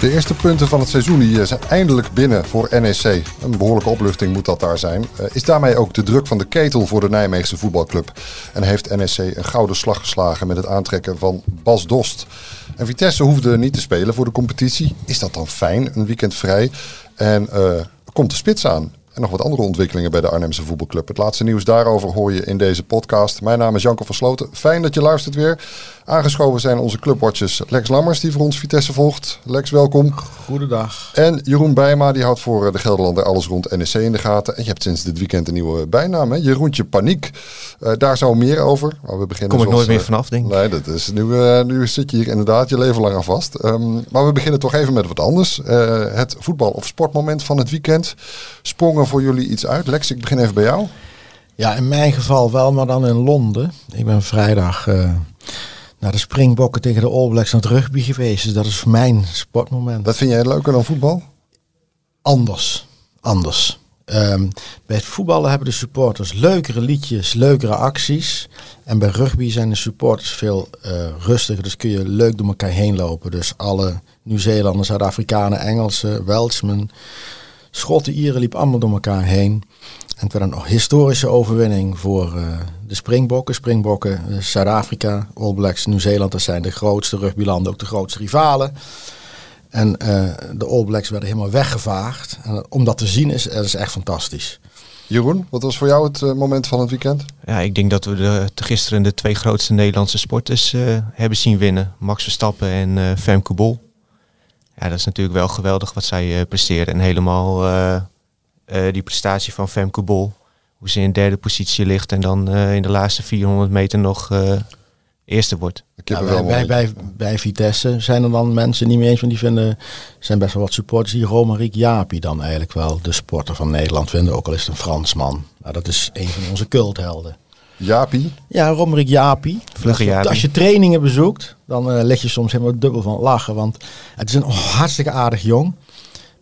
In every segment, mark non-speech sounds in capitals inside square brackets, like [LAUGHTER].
De eerste punten van het seizoen die eh, zijn eindelijk binnen voor NEC. Een behoorlijke opluchting moet dat daar zijn. Eh, is daarmee ook de druk van de ketel voor de Nijmeegse voetbalclub. En heeft NEC een gouden slag geslagen met het aantrekken van Bas Dost. En Vitesse hoefde niet te spelen voor de competitie. Is dat dan fijn, een weekend vrij? En uh, komt de spits aan. En nog wat andere ontwikkelingen bij de Arnhemse voetbalclub. Het laatste nieuws daarover hoor je in deze podcast. Mijn naam is Janko van Sloten. Fijn dat je luistert weer. Aangeschoven zijn onze clubwatchers Lex Lammers, die voor ons Vitesse volgt. Lex, welkom. Goedendag. En Jeroen Bijma, die houdt voor de Gelderlander alles rond NEC in de gaten. En je hebt sinds dit weekend een nieuwe bijnaam, hè? Jeroentje Paniek. Uh, daar zou meer over. Maar we beginnen Kom ik nooit meer uh, vanaf, denk ik. Nee, dat is, nu, uh, nu zit je hier inderdaad je leven lang aan vast. Um, maar we beginnen toch even met wat anders. het voetbal- of sportmoment van het weekend. Sprongen voor jullie iets uit? Lex, ik begin even bij jou. Ja, in mijn geval wel, maar dan in Londen. Ik ben vrijdag naar de springbokken tegen de All Blacks naar het rugby geweest. Dus dat is mijn sportmoment. Dat vind jij leuker dan voetbal? Anders. Anders. Um, bij het voetballen hebben de supporters leukere liedjes, leukere acties. En bij rugby zijn de supporters veel uh, rustiger. Dus kun je leuk door elkaar heen lopen. Dus alle Nieuw-Zeelanders, Zuid-Afrikanen, Engelsen, Welshmen, Schotten, Ieren liepen allemaal door elkaar heen. En het werd een historische overwinning voor uh, de Springbokken. Springbokken, uh, Zuid-Afrika, All Blacks, Nieuw-Zeeland, dat zijn de grootste rugbylanden, ook de grootste rivalen. En uh, de All Blacks werden helemaal weggevaagd. En om dat te zien is, dat is echt fantastisch. Jeroen, wat was voor jou het uh, moment van het weekend? Ja, ik denk dat we de, gisteren de twee grootste Nederlandse sporters uh, hebben zien winnen. Max Verstappen en uh, Femke Bol. Ja, dat is natuurlijk wel geweldig wat zij presteren. En helemaal die prestatie van Femke Bol. Hoe ze in derde positie ligt en dan in de laatste 400 meter nog eerste wordt. Ja, bij, bij, bij, bij, Vitesse zijn er dan mensen niet meer eens, want die vinden, zijn best wel wat supporters die Romaric Japi dan eigenlijk wel de sporter van Nederland vinden, ook al is het een Fransman. Nou, dat is een van onze culthelden. Japi? Ja. Vlugge Japi. Als je trainingen bezoekt, dan uh, leg je soms helemaal dubbel van lachen, want het is een hartstikke aardig jong.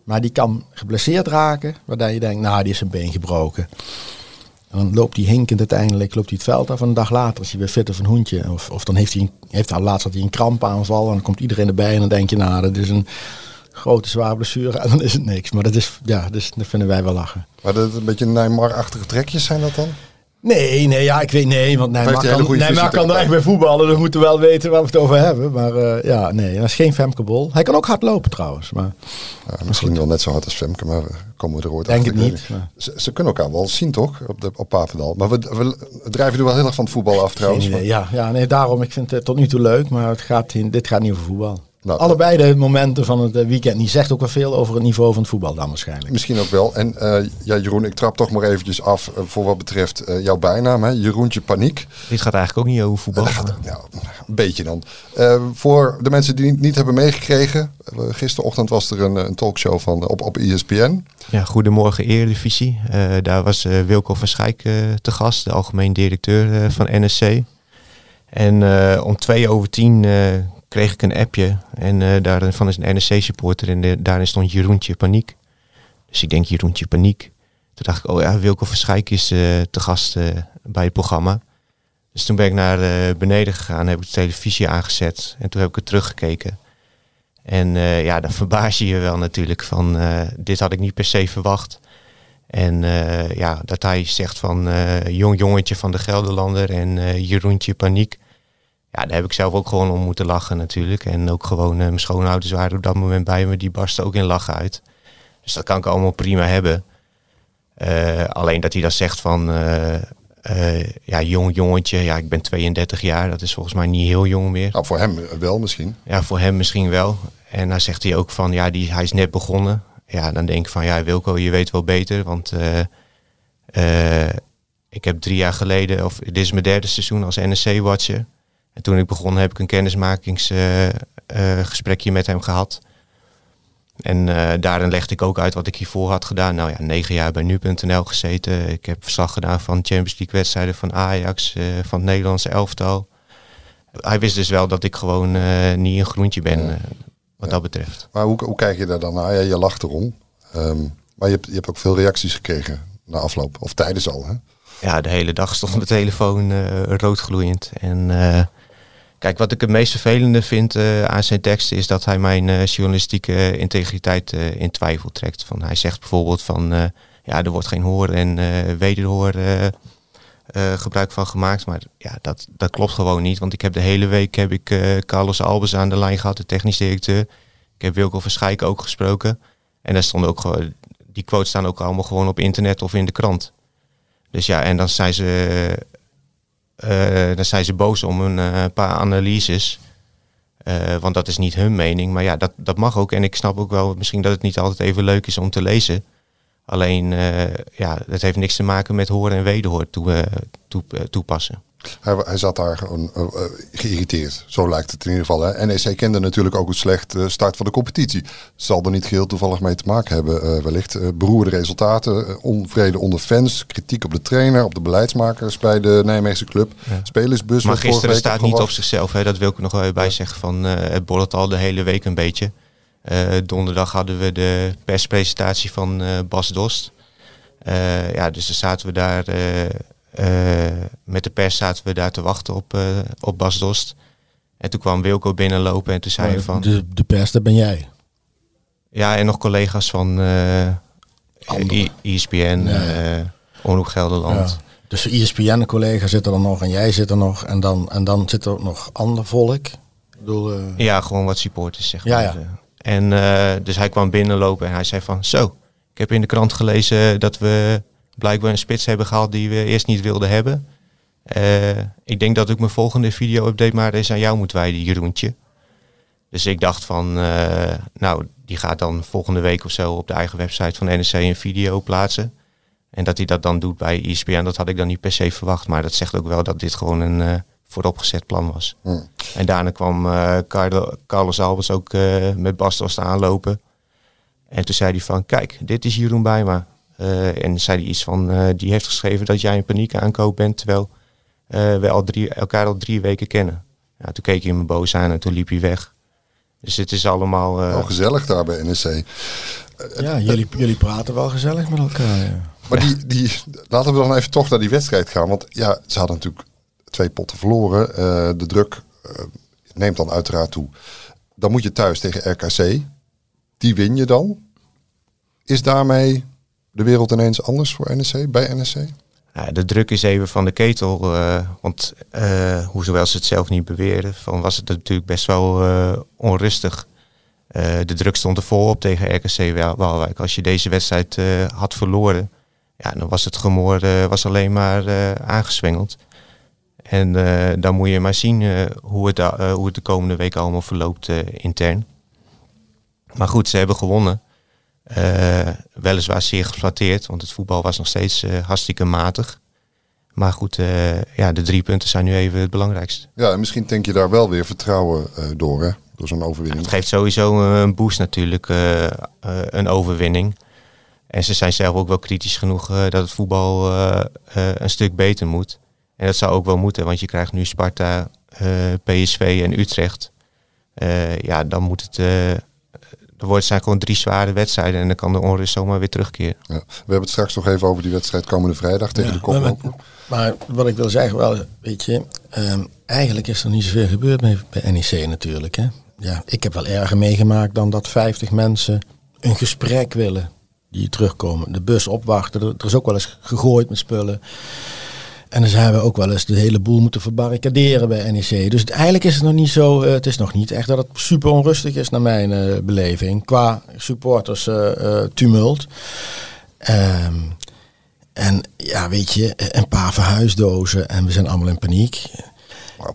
Maar die kan geblesseerd raken, waarbij je denkt, nou, die is een been gebroken. En dan loopt hij hinkend uiteindelijk loopt hij het veld af. En een dag later is hij weer fit of een hoentje. Of, of dan heeft hij, een, heeft hij laatst had hij een krampaanval. En dan komt iedereen erbij. En dan denk je, nou, dat is een grote zware blessure. En dan is het niks. Maar dat is, ja, dus, dat vinden wij wel lachen. Maar dat een beetje Neymar-achtige trekjes zijn dat dan? Nee, nee, ja, ik weet nee, want Neymar kan, kan er echt bij voetballen. Dus we moeten wel weten waar we het over hebben. Maar uh, ja, nee, dat is geen Femke Bol. Hij kan ook hard lopen trouwens. Maar, ja, misschien wel net zo hard als Femke, maar komen we er ooit Denk het niet. Ze, ze, kunnen elkaar wel zien toch, op, de, op Papendal. Maar we, we drijven er wel heel erg van het voetbal af trouwens. Nee, ja, ja, nee, daarom, ik vind het tot nu toe leuk. Maar het gaat in, dit gaat niet over voetbal. Nou, Allebei de momenten van het weekend. Die zegt ook wel veel over het niveau van het voetbal dan waarschijnlijk. Misschien ook wel. En uh, ja, Jeroen, ik trap toch maar eventjes af uh, voor wat betreft uh, jouw bijnaam. Hè? Jeroentje Paniek. Dit gaat eigenlijk ook niet over voetbal. Gaat, ja, een beetje dan. voor de mensen die het niet hebben meegekregen. gisterochtend was er een, een talkshow van, op, op ESPN. Ja, Goedemorgen Eredivisie. daar was Wilco van Schijk te gast. De algemeen directeur van NSC. En om twee over tien kreeg ik een appje en uh, daarvan is een NSC-supporter en de, daarin stond Jeroentje Paniek. Dus ik denk Jeroentje Paniek. Toen dacht ik, oh ja, Wilco Verschijk is uh, te gast bij het programma. Dus toen ben ik naar beneden gegaan, heb ik de televisie aangezet en toen heb ik het teruggekeken. En ja, dan [LAUGHS] verbaas je je wel natuurlijk van, dit had ik niet per se verwacht. En ja, dat hij zegt van jong jongetje van de Gelderlander en Jeroentje Paniek ja, daar heb ik zelf ook gewoon om moeten lachen natuurlijk. En ook gewoon uh, mijn schoonouders waren op dat moment bij me, die barsten ook in lachen uit. Dus dat kan ik allemaal prima hebben. Uh, alleen dat hij dan zegt van, uh, ja, jong jongetje, ja, ik ben 32 jaar, dat is volgens mij niet heel jong meer. Nou, voor hem wel misschien. Ja, voor hem misschien wel. En dan zegt hij ook van, ja, die, hij is net begonnen. Ja, dan denk ik van, ja, Wilco, je weet wel beter, want ik heb drie jaar geleden, of dit is mijn derde seizoen als NSC-watcher. En toen ik begon heb ik een kennismakingsgesprekje met hem gehad. en daarin legde ik ook uit wat ik hiervoor had gedaan. Nou ja, negen jaar bij nu.nl gezeten. Ik heb verslag gedaan van Champions League wedstrijden van Ajax, van het Nederlandse elftal. Hij wist dus wel dat ik gewoon niet een groentje ben, wat dat betreft. Maar hoe, hoe kijk je daar dan naar? Ja, je lacht erom. Ehm, maar je hebt, je hebt ook veel reacties gekregen na afloop, of tijdens al, hè? Ja, de hele dag stond mijn telefoon roodgloeiend. En kijk, wat ik het meest vervelende vind uh, aan zijn teksten is dat hij mijn journalistieke integriteit in twijfel trekt. Van, hij zegt bijvoorbeeld van, ja, er wordt geen hoor en wederhoor gebruik van gemaakt. Maar ja, dat, dat klopt gewoon niet. Want ik heb de hele week heb ik Carlos Albers aan de lijn gehad, de technisch directeur. Ik heb Wilco Verschijk ook gesproken. En daar stonden ook die quotes staan ook allemaal gewoon op internet of in de krant. Dus ja, en dan zijn ze, dan zijn ze boos om een uh, paar analyses. Uh, want dat is niet hun mening. Maar ja, dat, dat mag ook. En ik snap ook wel misschien dat het niet altijd even leuk is om te lezen. Alleen, ja, dat heeft niks te maken met horen en wederhoor toe, toe, toepassen. Hij, hij zat daar gewoon uh, geïrriteerd. Zo lijkt het in ieder geval. Hè. NEC kende natuurlijk ook het slechte start van de competitie. Zal er niet geheel toevallig mee te maken hebben. Wellicht beroerde resultaten, onvrede onder fans, kritiek op de trainer, op de beleidsmakers bij de Nijmeegse club. Ja. Spelersbus. Maar gisteren staat niet op zichzelf. Hè. Dat wil ik nog wel bij zeggen. Van, het borrelt al de hele week een beetje. donderdag hadden we de perspresentatie van Bas Dost. ja, dus dan zaten we daar met de pers zaten we daar te wachten op, uh, op Bas Dost. En toen kwam Wilco binnenlopen en toen zei hij van... De, de pers, dat ben jij? Ja, en nog collega's van uh, ESPN. Omroep Gelderland. Ja. Dus de ESPN collega zit er nog en jij zit er nog. En dan, en dan zit er ook nog ander volk. Ik bedoel, Ja, gewoon wat supporters zeg maar. Ja, ja. En dus hij kwam binnenlopen en hij zei van... Zo, ik heb in de krant gelezen dat we blijkbaar een spits hebben gehaald die we eerst niet wilden hebben. Uh, ik denk dat ik mijn volgende video-update maar eens aan jou moet wijden, Jeroentje. Dus ik dacht van, uh, nou, die gaat dan volgende week of zo op de eigen website van NEC een video plaatsen. En dat hij dat dan doet bij ESPN, dat had ik dan niet per se verwacht. Maar dat zegt ook wel dat dit gewoon een uh, vooropgezet plan was. Hmm. En daarna kwam Carlos Albers ook met Bastos aanlopen. En toen zei hij van, kijk, dit is Jeroen Bijma. Uh, en zei hij iets van, uh, die heeft geschreven dat jij een paniek aankoop bent, terwijl uh, we al drie, elkaar al drie weken kennen. Ja, toen keek hij me boos aan en toen liep hij weg. Dus het is allemaal... oh, gezellig daar bij NEC. ja, jullie, jullie praten wel gezellig met elkaar. Ja. Maar die, die, laten we dan even toch naar die wedstrijd gaan. Want ja, ze hadden natuurlijk twee potten verloren. de druk neemt dan uiteraard toe. Dan moet je thuis tegen RKC. Die win je dan. Is daarmee de wereld ineens anders voor NEC, bij NEC? Ja, de druk is even van de ketel. Uh, want uh, hoewel ze het zelf niet beweren, van was het natuurlijk best wel uh, onrustig. de druk stond er volop tegen RKC Waalwijk. Als je deze wedstrijd had verloren, ja, dan was het gemoor was alleen maar aangeswengeld. En dan moet je maar zien hoe, het, hoe het de komende week allemaal verloopt intern. Maar goed, ze hebben gewonnen. Uh, weliswaar zeer geflatteerd, want het voetbal was nog steeds uh, hartstikke matig. Maar goed, uh, ja, de drie punten zijn nu even het belangrijkste. Ja, en misschien denk je daar wel weer vertrouwen door, hè? Door zo'n overwinning. het geeft sowieso een boost natuurlijk, een overwinning. En ze zijn zelf ook wel kritisch genoeg dat het voetbal een stuk beter moet. En dat zou ook wel moeten, want je krijgt nu Sparta, PSV en Utrecht. ja, dan moet het er wordt zijn gewoon drie zware wedstrijden en dan kan de onrust zomaar weer terugkeren. Ja. We hebben het straks nog even over die wedstrijd komende vrijdag tegen de koploper. Maar, wat ik wil zeggen wel, weet je, um, eigenlijk is er niet zoveel gebeurd bij NEC natuurlijk. Hè? Ja, ik heb wel erger meegemaakt dan dat 50 mensen een gesprek willen die terugkomen. De bus opwachten, er, er is ook wel eens gegooid met spullen. En dan zijn we ook wel eens de hele boel moeten verbarricaderen bij NEC. Dus eigenlijk is het nog niet zo, uh, het is nog niet echt dat het super onrustig is naar mijn uh, beleving. Qua supporters uh, tumult. Um, en ja, weet je, een paar verhuisdozen en we zijn allemaal in paniek.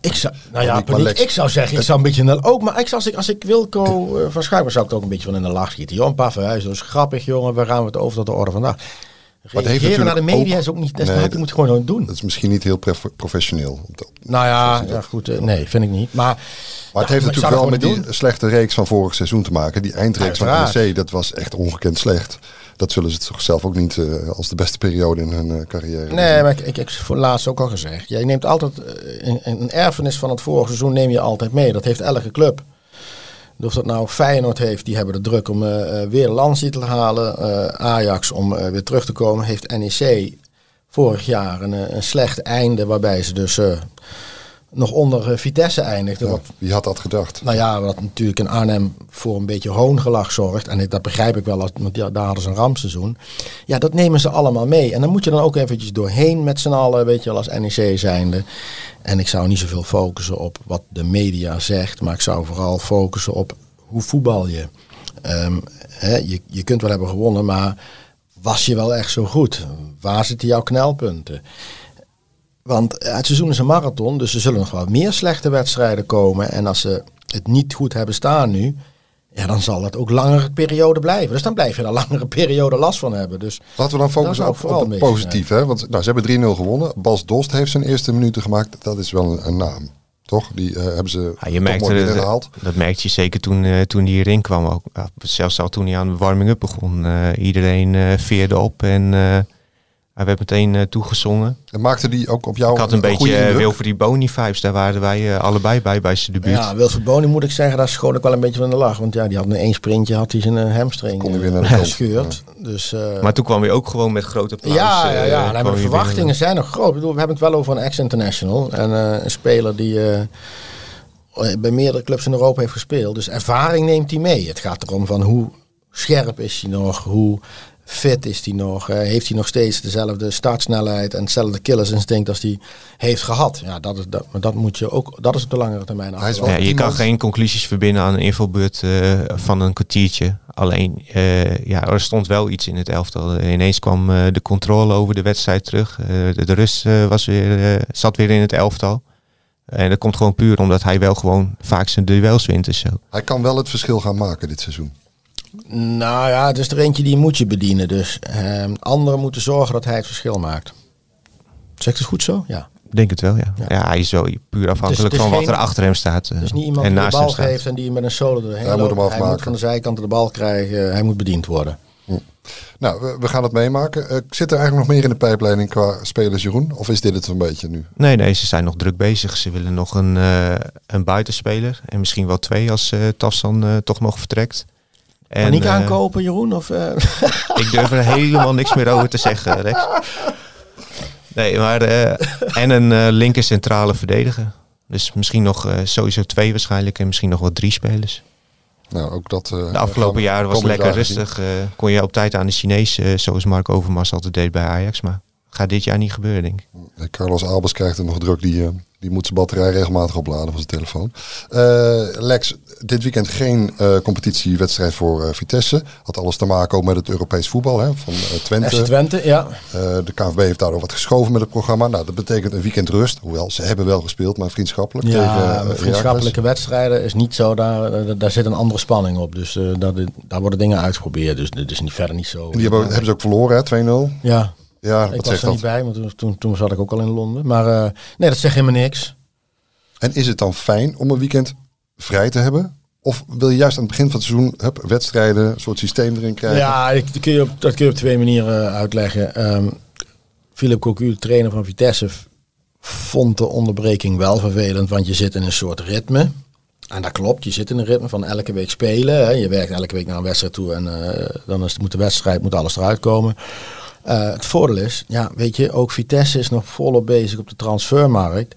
Ik zou, nou ja, paniek, ik zou zeggen, ik zou een beetje naar ook, maar ik, als ik, als ik Wilco uh, van Schuiver zou ik ook een beetje van in de lach schieten. Joh, een paar verhuisdozen, grappig jongen, waar gaan we het over tot de orde vandaag? Reageren naar de media ook- is ook niet... Dat, Nee, dat moet je gewoon doen. Dat is misschien niet heel prof- professioneel. Nou ja, ja goed. eh, nee, vind ik niet. Maar, Maar het Ja, heeft maar natuurlijk wel met die slechte reeks van vorig seizoen te maken. Die eindreeks van. NEC, dat was echt ongekend slecht. Dat zullen ze toch zelf ook niet eh, als de beste periode in hun eh, carrière Nee, maar ik, ik heb voor laatst ook al gezegd. Jij neemt altijd een, een erfenis van het vorige seizoen neem je altijd mee. Dat heeft elke club. Of dat nou Feyenoord heeft, die hebben de druk om eh, weer de landstitel te halen. Eh, Ajax om weer terug te komen. Heeft NEC vorig jaar een, een slecht einde waarbij ze dus nog onder eh, Vitesse eindigden. Ja, Wat wie had dat gedacht? nou ja, wat natuurlijk in Arnhem voor een beetje hoongelach zorgt. En dat begrijp ik wel, want ja, daar hadden ze een rampseizoen. Ja, dat nemen ze allemaal mee. En dan moet je dan ook eventjes doorheen met z'n allen, weet je wel, als NEC zijnde. En ik zou niet zoveel focussen op wat de media zegt, maar ik zou vooral focussen op hoe voetbal je. Ehm, hè, je, je kunt wel hebben gewonnen, maar was je wel echt zo goed? Waar zitten jouw knelpunten? Want het seizoen is een marathon, dus er zullen nog wel meer slechte wedstrijden komen. En als ze het niet goed hebben staan nu, ja, dan zal het ook langere periode blijven. Dus dan blijf je er [LAUGHS] langere periode last van hebben. Dus Laten we dan focussen op, het. Hè? Want nou, ze hebben 3-0 gewonnen. Bas Dost heeft zijn eerste minuten gemaakt. Dat is wel een, een naam. Toch? Die eh, hebben ze Ja, je toch merkte mooi dat, dat merkte je zeker toen, eh, toen hij erin kwam. Ook, zelfs al toen hij aan de warming-up begon. Eh, iedereen veerde op en eh, hij werd meteen eh, toegezongen. En maakte die ook op jou Ik had een beetje goede uh, indruk? Wilfried Boni vibes. Daar waren wij eh, allebei bij bij zijn debuut. ja, Wilfried Boni moet ik zeggen, daar schoot ik wel een beetje van de lach. Want ja, die had in één sprintje had hij zijn eh, hamstring Kon weer eh, naar gescheurd. Dus, eh, Maar toen kwam hij ook gewoon met grote applaus. ja, ja, eh, ja. maar de verwachtingen binnen. zijn nog groot. Ik bedoel, we hebben het wel over een ex-international. En eh, een speler die eh, bij meerdere clubs in Europa heeft gespeeld. Dus ervaring neemt hij mee. Het gaat erom van hoe scherp is hij nog, hoe fit is hij nog. eh, heeft hij nog steeds dezelfde startsnelheid en hetzelfde killersinstinct als hij heeft gehad. Ja, dat is, dat, maar dat moet je ook, dat is op de langere termijn Hij is achterhalen. Ja, je kan geen conclusies verbinden aan een invalbeurt eh, van een kwartiertje. Alleen, eh, ja, er stond wel iets in het elftal. Ineens kwam eh, de controle over de wedstrijd terug. Eh, de, de rust eh, was weer, zat weer in het elftal. En dat komt gewoon puur omdat hij wel gewoon vaak zijn duels wint en zo. Hij kan wel het verschil gaan maken dit seizoen. Nou ja, het is er eentje die moet je bedienen. Dus eh, anderen moeten zorgen dat hij het verschil maakt. Zegt het goed zo? Ja. Ik Denk het wel, ja. Ja. Ja, hij is wel puur afhankelijk van wat geen- er achter hem staat. Dus niet iemand en die de naast bal hem staat. geeft en die met een solo erheen Hij moet hem. Hij moet van de zijkanten de bal krijgen. Hij moet bediend worden. Nou, we, we gaan het meemaken. Eh, zit er eigenlijk nog meer in de pijpleiding qua spelers, Jeroen? Of is dit het een beetje nu? Nee, nee, ze zijn nog druk bezig. Ze willen nog een, eh, een buitenspeler. En misschien wel twee als eh Tafsan eh, toch nog vertrekt. En, niet eh, aankopen, Jeroen? Of, eh, [LAUGHS] Ik durf er helemaal niks meer over te zeggen, Rex. Nee, maar... eh, en een eh, linker centrale verdediger. Dus misschien nog eh, sowieso twee waarschijnlijk. En misschien nog wel drie spelers. Nou, ook dat... eh, De afgelopen jaren was lekker rustig. kon je op tijd aan de Chinees, zoals Mark Overmars altijd deed bij Ajax. Maar gaat dit jaar niet gebeuren, denk ik. Eh, Carlos Albers krijgt er nog druk. Die, eh, die moet zijn batterij regelmatig opladen van zijn telefoon. Eh, Lex, dit weekend geen eh, competitiewedstrijd voor eh, Vitesse. Had alles te maken ook met het Europees voetbal hè, van Twente. FC Twente, ja. De KNVB heeft daardoor wat geschoven met het programma. Nou, dat betekent een weekend rust. Hoewel, ze hebben wel gespeeld, maar vriendschappelijk. Ja, vriendschappelijke wedstrijden is niet zo, daar, daar, daar zit een andere spanning op. Dus dat, daar worden dingen uitgeprobeerd. Dus dit is niet, verder niet zo. En die hebben, hebben ze ook verloren, hè? 2-0. Ja, Ja, ik wat was er dat? niet bij, want toen, toen, toen zat ik ook al in Londen. Maar eh, nee, dat zegt helemaal niks. En is het dan fijn om een weekend vrij te hebben? Of wil je juist aan het begin van het seizoen hup, wedstrijden, een soort systeem erin krijgen? Ja, ik- dat kun je op, dat kun je op twee manieren eh, uitleggen. Ehm Philip Cocu, trainer van Vitesse, vond de onderbreking wel vervelend, want je zit in een soort ritme. En dat klopt, je zit in een ritme van elke week spelen. Hè. Je werkt elke week naar een wedstrijd toe en eh, dan is, moet de wedstrijd, moet alles eruit komen. Eh, het voordeel is, ja, weet je, ook Vitesse is nog volop bezig op de transfermarkt.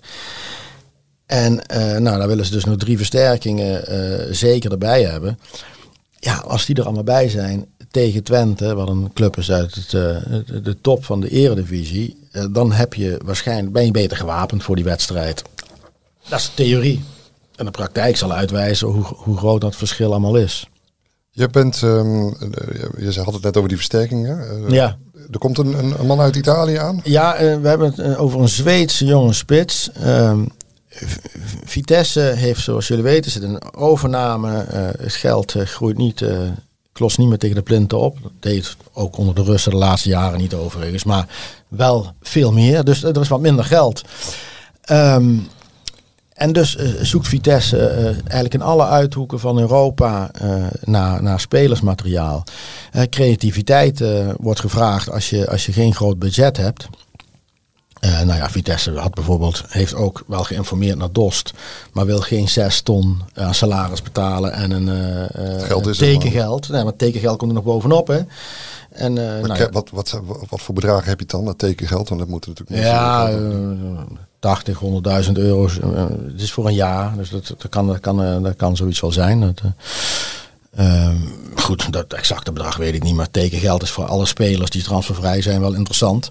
En eh, nou, daar willen ze dus nog drie versterkingen eh, zeker erbij hebben. Ja, als die er allemaal bij zijn tegen Twente, wat een club is uit het, de, top van de eredivisie, dan heb je waarschijnlijk, ben je beter gewapend voor die wedstrijd. Dat is de theorie. En de praktijk zal uitwijzen hoe, hoe groot dat verschil allemaal is. Je bent, eh, je had het net over die versterkingen. Ja. Er komt een, een, een man uit Italië aan. Ja, eh, we hebben het eh, over een Zweedse jonge spits. Ehm, Vitesse heeft, zoals jullie weten, zit een overname. Eh, het geld groeit niet, klost niet meer tegen de plinten op. Dat deed ook onder de Russen de laatste jaren niet overigens. Maar wel veel meer. Dus er is wat minder geld. Ehm, en dus eh, zoekt Vitesse eh, eigenlijk in alle uithoeken van Europa uh, naar, naar spelersmateriaal. creativiteit wordt gevraagd als je, als je geen groot budget hebt. nou ja, Vitesse had bijvoorbeeld, heeft ook wel geïnformeerd naar Dost, maar wil geen zes ton aan salaris betalen en een geld is tekengeld. Nee, maar tekengeld komt er nog bovenop. Hè. En, nou ja. wat, wat, wat, voor bedragen heb je dan, dat tekengeld? Want dat moet natuurlijk niet Ja, 80, 100.000 euro. Uh, het is voor een jaar, dus dat, dat, kan, dat, kan, uh, dat kan zoiets wel zijn. Dat, uh, goed, dat exacte bedrag weet ik niet, maar tekengeld is voor alle spelers die transfervrij zijn wel interessant.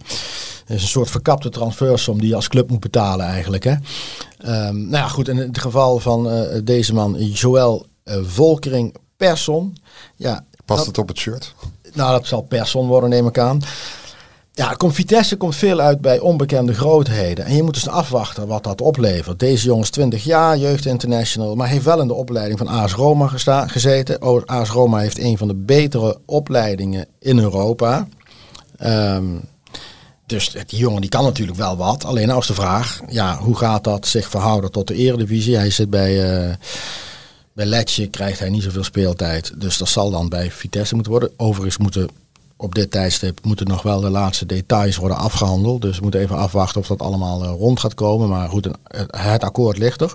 Het is een soort verkapte transfersom die je als club moet betalen eigenlijk. Hè. Um, nou ja, goed, in het geval van deze man, Joël Volkering Persson. Ja, Past dat, het op het shirt? Nou, dat zal Persson worden, neem ik aan. Ja, komt Vitesse komt veel uit bij onbekende grootheden. En je moet dus afwachten wat dat oplevert. Deze jongens 20 jaar, jeugd international, maar heeft wel in de opleiding van AS Roma gezeten. AS Roma heeft een van de betere opleidingen in Europa. Um, dus die jongen die kan natuurlijk wel wat. Alleen als de vraag, ja, hoe gaat dat zich verhouden tot de eredivisie? Hij zit bij... Uh, bij Letje krijgt hij niet zoveel speeltijd. Dus dat zal dan bij Vitesse moeten worden. Overigens moeten op dit tijdstip moeten nog wel de laatste details worden afgehandeld. Dus we moeten even afwachten of dat allemaal eh, rond gaat komen. Maar goed, het akkoord ligt er.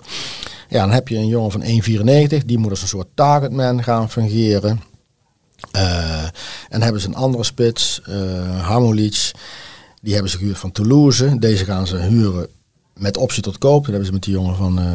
Ja, dan heb je een jongen van 1,94. Die moet als een soort targetman gaan fungeren. Uh, en hebben ze een andere spits, uh. Die hebben ze gehuurd van Toulouse. Deze gaan ze huren met optie tot koop. Dat hebben ze met die jongen van uh,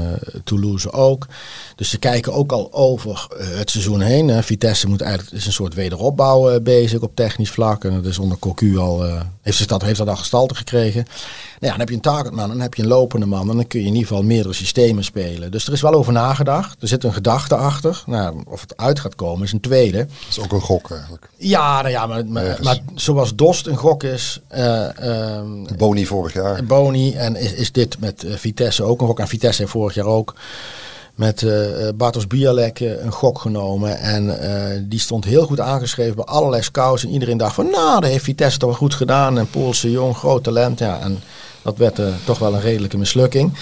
Toulouse ook. Dus ze kijken ook al over uh, het seizoen heen. Uh, Vitesse moet eigenlijk is een soort wederopbouw bezig op technisch vlak. En dat is onder Cocu al heeft, dat, heeft dat al gestalte gekregen. Nou ja, dan heb je een targetman, dan heb je een lopende man. En dan kun je in ieder geval meerdere systemen spelen. Dus er is wel over nagedacht. Er zit een gedachte achter. Nou, of het uit gaat komen is een tweede. Dat is ook een gok eigenlijk. Ja, nou ja maar, maar, maar zoals Dost een gok is. Uh, Boni vorig jaar. Boni en is, is dit met uh, Vitesse ook een gok. En Vitesse heeft vorig jaar ook met uh, Bartos Bialek een gok genomen. En die stond heel goed aangeschreven bij allerlei scouts. En iedereen dacht van, nou, dat heeft Vitesse toch wel goed gedaan. En Poolse jong, groot talent. Ja, en dat werd toch wel een redelijke mislukking.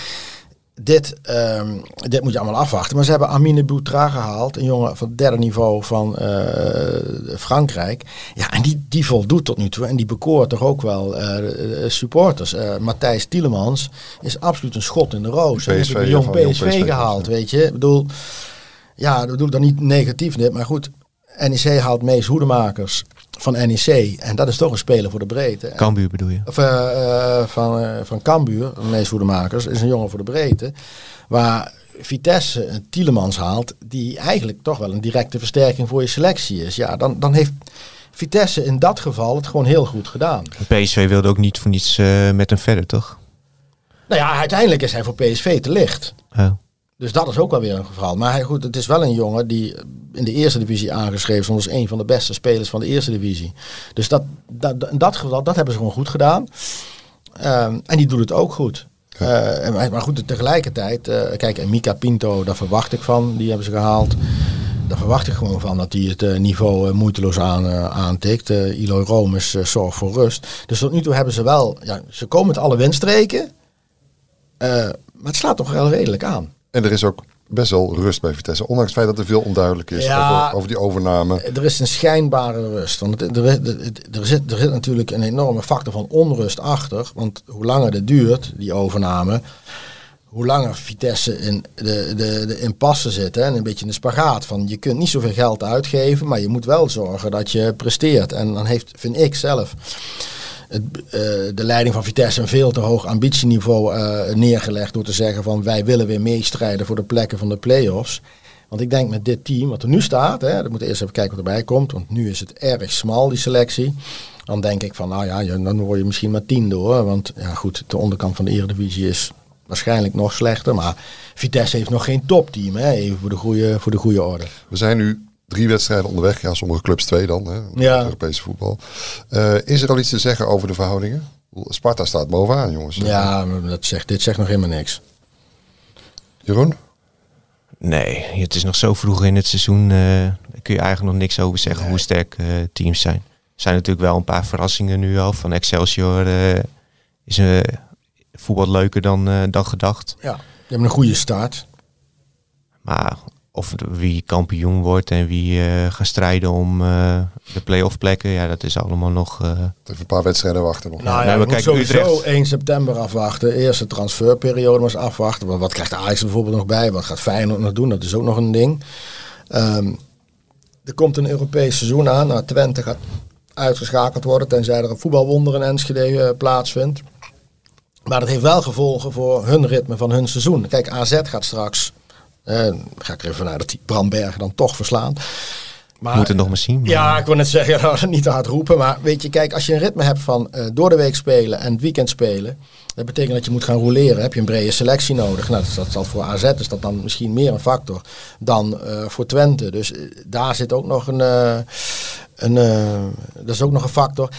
Dit, um, dit moet je allemaal afwachten. Maar ze hebben Amine Boutra gehaald, een jongen van het derde niveau van uh, Frankrijk. Ja, en die, die voldoet tot nu toe. En die bekoort toch ook wel uh, supporters. Matthijs Tielemans is absoluut een schot in de roos. PSV, een jong PSV, PSV gehaald, weet je. Ik bedoel, ja, dat bedoel ik dan niet negatief net, maar goed. NEC haalt meest hoedemakers van NEC. En dat is toch een speler voor de breedte. Cambuur bedoel je? Of, uh, van, uh, van Cambuur, de meest hoedemakers, is een jongen voor de breedte. Waar Vitesse een Tielemans haalt, die eigenlijk toch wel een directe versterking voor je selectie is. Ja, dan, dan heeft Vitesse in dat geval het gewoon heel goed gedaan. PSV wilde ook niet voor niets uh, met hem verder, toch? Nou ja, uiteindelijk is hij voor PSV te licht. Oh. Dus dat is ook wel weer een verhaal. Maar hij, goed, het is wel een jongen die in de eerste divisie aangeschreven stond als een van de beste spelers van de eerste divisie. Dus dat, dat, in dat geval, dat hebben ze gewoon goed gedaan. Um, en die doet het ook goed. Uh, maar goed, tegelijkertijd, uh, kijk, en Mika Pinto, daar verwacht ik van. Die hebben ze gehaald. Daar verwacht ik gewoon van dat hij het uh, niveau moeiteloos aan, aantikt. Ilo Romes zorgt voor rust. Dus tot nu toe hebben ze wel, ja, ze komen met alle windstreken. maar het slaat toch wel redelijk aan. En er is ook best wel rust bij Vitesse. Ondanks het feit dat er veel onduidelijk is over, over, die overname. Er is een schijnbare rust. Want er, er, er, zit, er zit natuurlijk een enorme factor van onrust achter. Want hoe langer het duurt, die overname, hoe langer Vitesse in de, de, de impasse zit. Hè, en een beetje in de spagaat. Van je kunt niet zoveel geld uitgeven, maar je moet wel zorgen dat je presteert. En dan heeft, vind ik zelf uh, de leiding van Vitesse een veel te hoog ambitieniveau uh, neergelegd door te zeggen van wij willen weer meestrijden voor de plekken van de play-offs. Want ik denk met dit team wat er nu staat, hè, dan moeten we eerst even kijken wat erbij komt, want nu is het erg smal die selectie. Dan denk ik van nou ja, dan word je misschien maar tiende hoor. Want ja goed, de onderkant van de Eredivisie is waarschijnlijk nog slechter. Maar Vitesse heeft nog geen topteam, hè, even voor de goede, voor de goede orde. We zijn nu drie wedstrijden onderweg. Ja, sommige clubs twee dan, hè, ja. Europese voetbal. Uh, is er al iets te zeggen over de verhoudingen? Sparta staat bovenaan, jongens. Ja, dat zegt, dit zegt nog helemaal niks. Jeroen? Nee, het is nog zo vroeg in het seizoen. eh, daar kun je eigenlijk nog niks over zeggen hoe sterk eh, teams zijn. Er zijn natuurlijk wel een paar verrassingen nu al. Van Excelsior eh, is eh voetbal leuker dan, eh, dan gedacht. Ja, die hebben een goede start. Maar of de- wie kampioen wordt en wie eh gaat strijden om eh, de play-off plekken, ja, dat is allemaal nog. eh, Even een paar wedstrijden wachten nog. Nou ja, nee, we maar sowieso Utrecht- 1 september afwachten. Eerste transferperiode maar eens afwachten. Want wat krijgt Ajax er bijvoorbeeld nog bij? Wat gaat Feyenoord nog doen? Dat is ook nog een ding. Ehm, er komt een Europees seizoen aan. Nou, Twente gaat uitgeschakeld worden tenzij er een voetbalwonder in Enschede plaatsvindt. Maar dat heeft wel gevolgen voor hun ritme van hun seizoen. Kijk, AZ gaat straks, eh, ga ik er even naar dat die Brandbergen dan toch verslaan. Maar, moet het nog maar zien. maar- ja, ik wil net zeggen, [LAUGHS] nou, niet te hard roepen. Maar weet je, kijk, als je een ritme hebt van eh, door de week spelen en het weekend spelen. Dat betekent dat je moet gaan roleren. Heb je een brede selectie nodig. Nou, dat, dat zal voor AZ is dat dan misschien meer een factor dan eh, voor Twente. Dus daar zit ook nog een, een dat is ook nog een factor.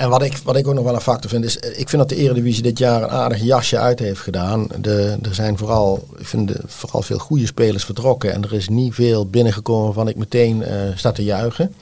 En wat ik, wat ik ook nog wel een factor vind, is eh, ik vind dat de Eredivisie dit jaar een aardig jasje uit heeft gedaan. De, er zijn vooral, ik vind de, vooral veel goede spelers vertrokken. En er is niet veel binnengekomen waarvan ik meteen eh sta te juichen.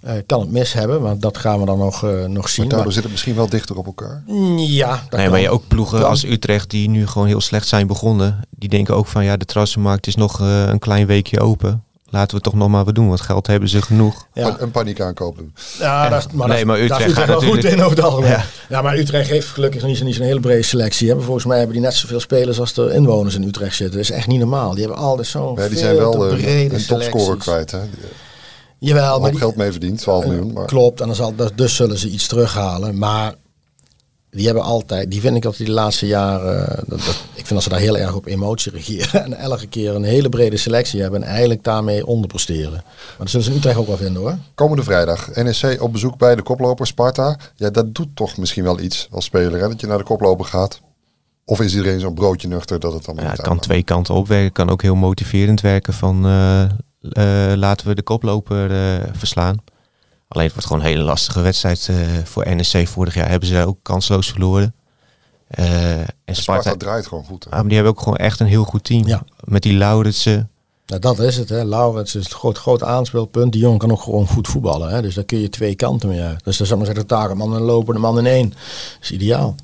Eh, ik kan het mis hebben, maar dat gaan we dan nog, eh, nog zien. Maar daardoor zit het misschien wel dichter op elkaar. ja, dat Nee, kan. maar je ook ploegen Kan. als Utrecht die nu gewoon heel slecht zijn begonnen. Die denken ook van ja, de transfermarkt is nog eh, een klein weekje open. Laten we toch nog maar wat doen, want geld hebben ze genoeg. Ja. Een paniek aankoop doen. Ja, dat is, maar, Nee, dat, maar daar is Utrecht gaat wel goed natuurlijk- in over het algemeen. Ja. Ja. maar Utrecht heeft gelukkig niet, zo- niet zo'n hele brede selectie. Hè. Volgens mij hebben die net zoveel spelers als er inwoners in Utrecht zitten. Dat is echt niet normaal. Die hebben altijd zo'n Ja, die veel zijn wel te eh, brede een topscorer kwijt. Hè. Jawel, Al maar die, geld mee verdiend, 12 miljoen. Maar klopt. En dan zal, dat- dus zullen ze iets terughalen. Maar die hebben altijd, die vind ik dat die de laatste jaren, eh, dat, dat- ik vind dat ze daar heel erg op emotie regeren. [LAUGHS] En elke keer een hele brede selectie hebben en eigenlijk daarmee onderpresteren. Maar dat zullen ze in Utrecht ook wel vinden hoor. komende vrijdag, NEC op bezoek bij de koploper Sparta. Ja, dat doet toch misschien wel iets als speler, hè, dat je naar de koploper gaat. Of is iedereen zo'n broodje nuchter dat het dan Ja, het kan twee kanten opwerken. kan ook heel motiverend werken van eh, eh, laten we de koploper eh, verslaan. Alleen het wordt gewoon een hele lastige wedstrijd eh, voor NEC. Vorig jaar hebben ze ook kansloos verloren. Eh, en Sparta Sparta, draait gewoon goed. hè. ah, maar die hebben ook gewoon echt een heel goed team. Ja. Met die Lauritsen. Nou, dat is het. Hè. Laurens is het groot, groot aanspeelpunt. Die jongen kan ook gewoon goed voetballen. Hè. Dus daar kun je twee kanten mee uit. Dus dan zou ik maar zeggen, takenman en lopende man in één. Dat is ideaal.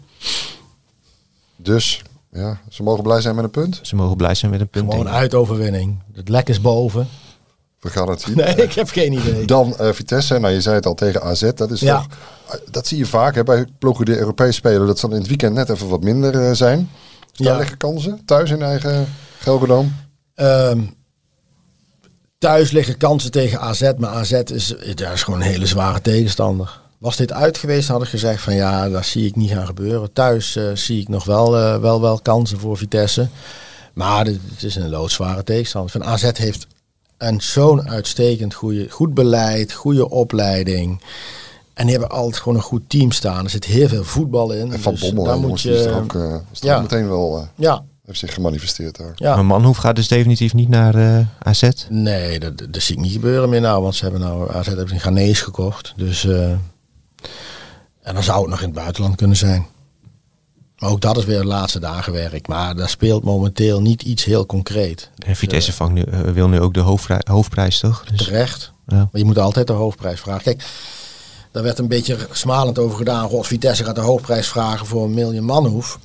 Dus ja, ze mogen blij zijn met een punt. Ze mogen blij zijn met een punt. Gewoon ik. uitoverwinning. Het lek is boven. We gaan het zien. Nee, ik heb geen idee. [LAUGHS] Dan eh, Vitesse, nou je zei het al tegen AZ. Dat is Ja. toch, eh, dat zie je vaak hè, bij ploegen die Europees spelen. Dat ze dan in het weekend net even wat minder eh, zijn. Dus daar Ja. liggen kansen. Thuis in eigen Gelredome. Ehm, thuis liggen kansen tegen AZ. Maar AZ is, ja, is gewoon een hele zware tegenstander. Was dit uit geweest, had ik gezegd van ja, dat zie ik niet gaan gebeuren. Thuis zie ik nog wel, wel, wel kansen voor Vitesse. Maar het is een loodzware tegenstander. Van AZ heeft een zo'n uitstekend goede, goed beleid, goede opleiding. En die hebben altijd gewoon een goed team staan. Er zit heel veel voetbal in. En Van dus Bommel, daar moet is je... er ook, eh, is er ja. ook meteen wel eh, Ja, heeft zich gemanifesteerd daar. ja. Maar Manhoef gaat dus definitief niet naar eh, AZ. Nee, dat, dat zie ik niet gebeuren meer nou. Want ze hebben nou AZ hebben een Ghanese gekocht. Dus, eh, en dan zou het nog in het buitenland kunnen zijn. Maar ook dat is weer de laatste dagen werk. Maar daar speelt momenteel niet iets heel concreet. En Vitesse vangt nu, eh, wil nu ook de hoofdprijs, toch? Dus, Terecht. ja. Maar je moet altijd de hoofdprijs vragen. Kijk, daar werd een beetje smalend over gedaan. God, Vitesse gaat de hoofdprijs vragen voor een miljoen manhoef.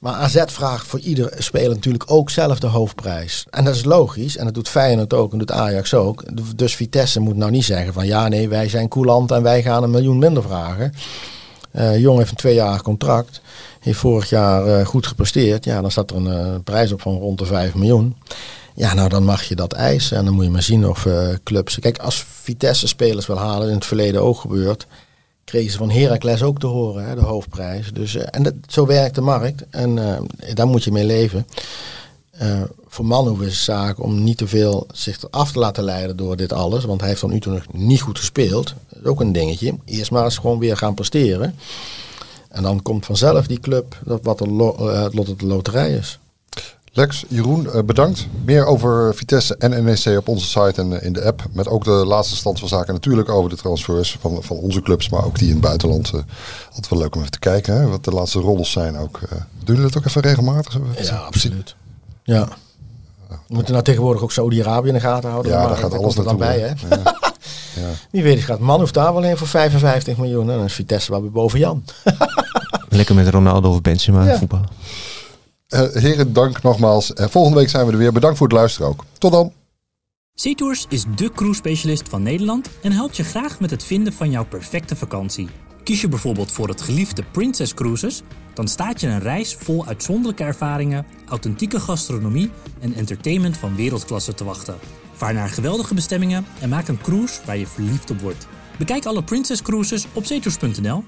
Maar AZ vraagt voor ieder speler natuurlijk ook zelf de hoofdprijs. En dat is logisch. En dat doet Feyenoord ook en doet Ajax ook. Dus Vitesse moet nou niet zeggen van ja nee, wij zijn coulant en wij gaan een miljoen minder vragen. Eh Jong heeft een tweejarig contract. Heeft vorig jaar eh, goed gepresteerd. Ja, dan staat er een eh, prijs op van rond de 5 miljoen. Ja, nou dan mag je dat eisen. En dan moet je maar zien of clubs... Kijk, als Vitesse spelers wil halen, in het verleden ook gebeurd... kregen ze van Heracles ook te horen, hè, de hoofdprijs. Dus, en dat, zo werkt de markt. En daar moet je mee leven. Eh, voor Manu is zaak om niet te veel zich af te laten leiden door dit alles. Want hij heeft tot nu nog niet goed gespeeld. Dat is ook een dingetje. Eerst maar eens gewoon weer gaan presteren. En dan komt vanzelf die club dat wat de eh, het lot de loterij is. Lex, Jeroen, eh, bedankt. Meer over Vitesse en NEC op onze site en in de app. Met ook de laatste stand van zaken. Natuurlijk over de transfers van, van onze clubs, maar ook die in het buitenland. eh, altijd wel leuk om even te kijken, hè, wat de laatste roddels zijn ook. doen jullie dat ook even regelmatig? Ja, absoluut. Ja. We moeten nou tegenwoordig ook Saudi-Arabië in de gaten houden. Ja, maar daar gaat alles komt het naartoe. dan bij, hè? hè. Ja. [LAUGHS] Wie weet, gaat man hoeft daar wel in voor 55 miljoen. En dan is Vitesse wel weer boven Jan. [LAUGHS] Lekker met Ronaldo of Benzema Ja. voetbal. Eh, heren, dank nogmaals. En volgende week zijn we er weer. Bedankt voor het luisteren ook. Tot dan. SeaTours is de cruise specialist van Nederland en helpt je graag met het vinden van jouw perfecte vakantie. Kies je bijvoorbeeld voor het geliefde Princess Cruises, dan staat je een reis vol uitzonderlijke ervaringen, authentieke gastronomie en entertainment van wereldklasse te wachten. Vaar naar geweldige bestemmingen en maak een cruise waar je verliefd op wordt. Bekijk alle Princess Cruises op zeetours.nl